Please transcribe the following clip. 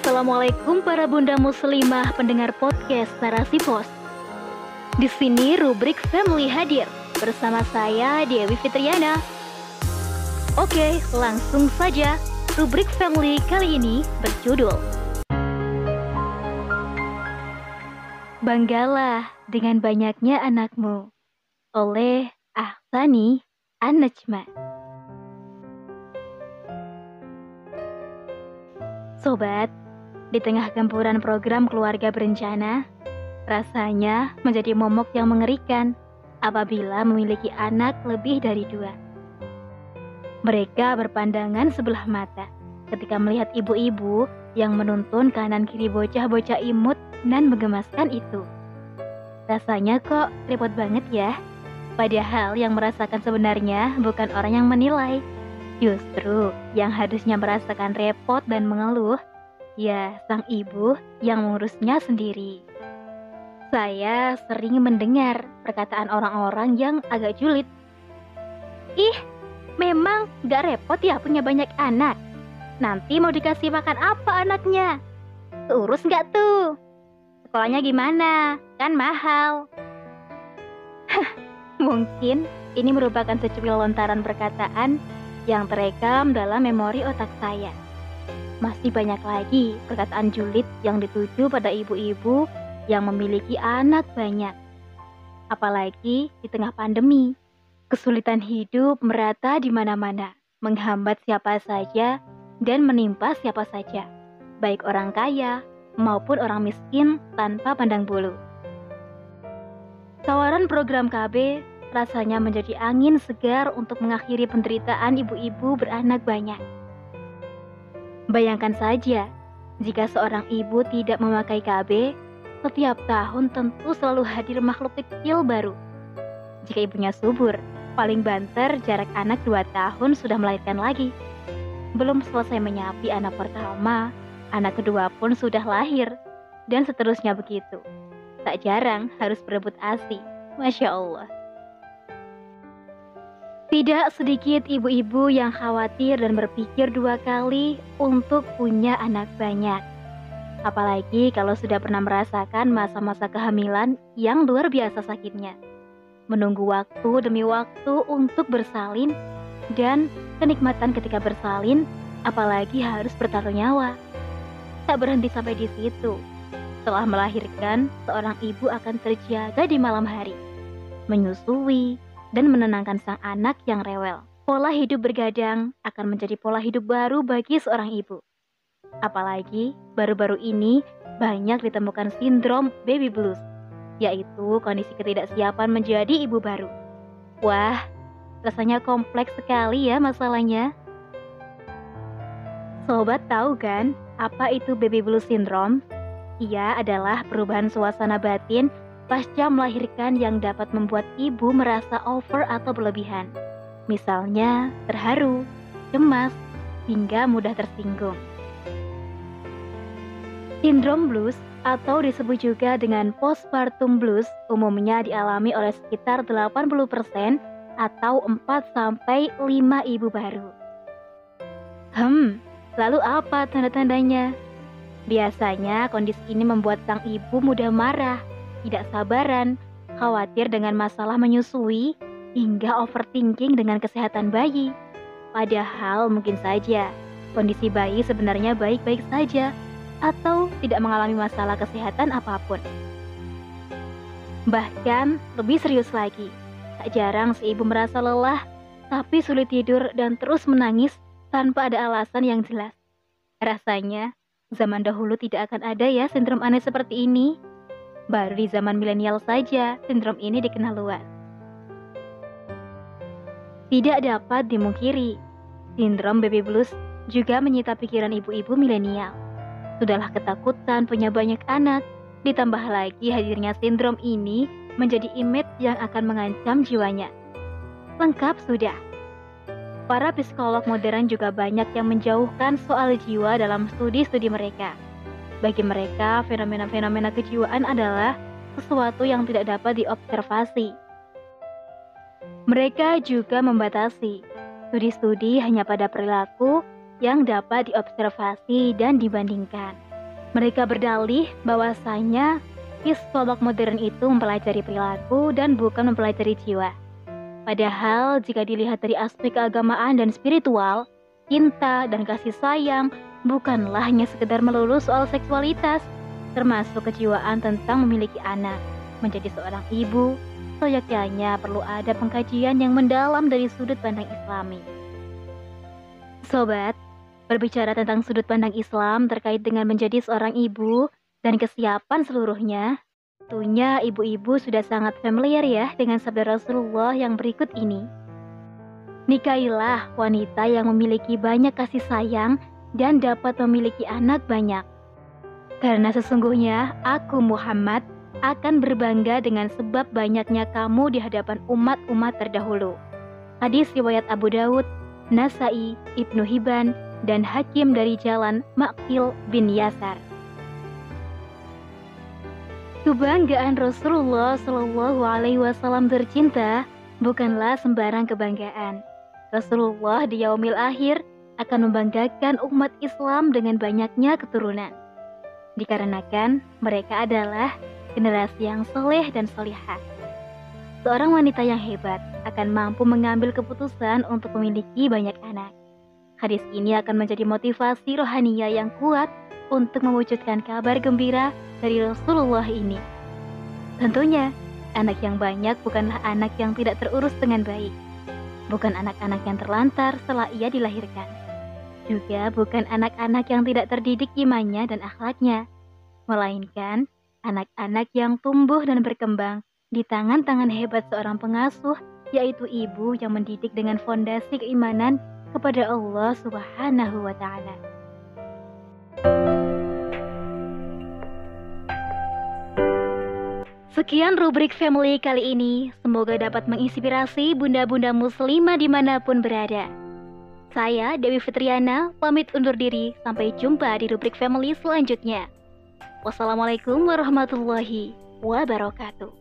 Assalamualaikum para bunda muslimah pendengar podcast Narasi Pos. Di sini rubrik Family hadir bersama saya Dewi Fitriana. Oke, langsung saja. Rubrik Family kali ini berjudul Banggalah dengan banyaknya anakmu oleh Ahsani An-Najma. Sobat, di tengah gempuran program keluarga berencana, rasanya menjadi momok yang mengerikan apabila memiliki anak lebih dari dua. Mereka berpandangan sebelah mata ketika melihat ibu-ibu yang menuntun kanan kiri bocah-bocah imut dan menggemaskan itu. Rasanya kok repot banget ya, padahal yang merasakan sebenarnya bukan orang yang menilai, Justru yang harusnya merasakan repot dan mengeluh, ya sang ibu yang mengurusnya sendiri. Saya sering mendengar perkataan orang-orang yang agak julid. Ih, memang gak repot ya punya banyak anak. Nanti mau dikasih makan apa anaknya? Urus gak tuh? Sekolahnya gimana? Kan mahal. Mungkin ini merupakan secuil lontaran perkataan yang terekam dalam memori otak saya. Masih banyak lagi perkataan julid yang dituju pada ibu-ibu yang memiliki anak banyak. Apalagi di tengah pandemi, kesulitan hidup merata di mana-mana, menghambat siapa saja dan menimpa siapa saja, baik orang kaya maupun orang miskin tanpa pandang bulu. Tawaran program KB rasanya menjadi angin segar untuk mengakhiri penderitaan ibu-ibu beranak banyak. Bayangkan saja, jika seorang ibu tidak memakai KB, setiap tahun tentu selalu hadir makhluk kecil baru. Jika ibunya subur, paling banter jarak anak dua tahun sudah melahirkan lagi. Belum selesai menyapi anak pertama, anak kedua pun sudah lahir, dan seterusnya begitu. Tak jarang harus berebut ASI. Masya Allah. Tidak sedikit ibu-ibu yang khawatir dan berpikir dua kali untuk punya anak banyak. Apalagi kalau sudah pernah merasakan masa-masa kehamilan yang luar biasa sakitnya. Menunggu waktu demi waktu untuk bersalin dan kenikmatan ketika bersalin, apalagi harus bertaruh nyawa. Tak berhenti sampai di situ. Setelah melahirkan, seorang ibu akan terjaga di malam hari, menyusui, dan menenangkan sang anak yang rewel. Pola hidup bergadang akan menjadi pola hidup baru bagi seorang ibu. Apalagi baru-baru ini banyak ditemukan sindrom baby blues, yaitu kondisi ketidaksiapan menjadi ibu baru. Wah, rasanya kompleks sekali ya masalahnya. Sobat tahu kan apa itu baby blues syndrome? Ia adalah perubahan suasana batin pasca melahirkan yang dapat membuat ibu merasa over atau berlebihan. Misalnya terharu, cemas, hingga mudah tersinggung. Sindrom blues atau disebut juga dengan postpartum blues umumnya dialami oleh sekitar 80% atau 4 sampai 5 ibu baru. Hmm, lalu apa tanda-tandanya? Biasanya kondisi ini membuat sang ibu mudah marah, tidak sabaran, khawatir dengan masalah menyusui, hingga overthinking dengan kesehatan bayi. Padahal mungkin saja kondisi bayi sebenarnya baik-baik saja atau tidak mengalami masalah kesehatan apa pun. Bahkan lebih serius lagi, tak jarang si ibu merasa lelah tapi sulit tidur dan terus menangis tanpa ada alasan yang jelas. Rasanya zaman dahulu tidak akan ada ya sindrom aneh seperti ini. Baru di zaman milenial saja, sindrom ini dikenal luas. Tidak dapat dimungkiri, sindrom baby blues juga menyita pikiran ibu-ibu milenial. Sudahlah ketakutan punya banyak anak, ditambah lagi hadirnya sindrom ini menjadi image yang akan mengancam jiwanya. Lengkap sudah. Para psikolog modern juga banyak yang menjauhkan soal jiwa dalam studi-studi mereka. Bagi mereka, fenomena-fenomena kejiwaan adalah sesuatu yang tidak dapat diobservasi. Mereka juga membatasi studi-studi hanya pada perilaku yang dapat diobservasi dan dibandingkan. Mereka berdalih bahwasanya psikolog modern itu mempelajari perilaku dan bukan mempelajari jiwa. Padahal jika dilihat dari aspek keagamaan dan spiritual, cinta dan kasih sayang bukanlah hanya sekedar melulu soal seksualitas, termasuk kejiwaan tentang memiliki anak. Menjadi seorang ibu, seyogyanya perlu ada pengkajian yang mendalam dari sudut pandang islami. Sobat, berbicara tentang sudut pandang Islam terkait dengan menjadi seorang ibu dan kesiapan seluruhnya, Tentunya ibu-ibu sudah sangat familiar ya dengan sabda Rasulullah yang berikut ini. Nikailah wanita yang memiliki banyak kasih sayang dan dapat memiliki anak banyak. Karena sesungguhnya aku Muhammad akan berbangga dengan sebab banyaknya kamu di hadapan umat-umat terdahulu. Hadis riwayat Abu Dawud, Nasai, Ibnu Hibban, dan Hakim dari jalan Makil bin Yasar. Kebanggaan Rasulullah Shallallahu Alaihi Wasallam tercinta bukanlah sembarang kebanggaan. Rasulullah di yaumil akhir akan membanggakan umat Islam dengan banyaknya keturunan. Dikarenakan mereka adalah generasi yang soleh dan solihah. Seorang wanita yang hebat akan mampu mengambil keputusan untuk memiliki banyak anak. Hadis ini akan menjadi motivasi rohania yang kuat untuk mewujudkan kabar gembira dari Rasulullah ini. Tentunya, anak yang banyak bukanlah anak yang tidak terurus dengan baik. Bukan anak-anak yang terlantar setelah ia dilahirkan. Juga bukan anak-anak yang tidak terdidik imannya dan akhlaknya. Melainkan anak-anak yang tumbuh dan berkembang di tangan-tangan hebat seorang pengasuh, yaitu ibu yang mendidik dengan fondasi keimanan kepada Allah Subhanahu wa Ta'ala. Sekian rubrik family kali ini. Semoga dapat menginspirasi bunda-bunda muslimah di mana pun berada. Saya Dewi Fitriana, pamit undur diri. Sampai jumpa di rubrik family selanjutnya. Wassalamualaikum warahmatullahi wabarakatuh.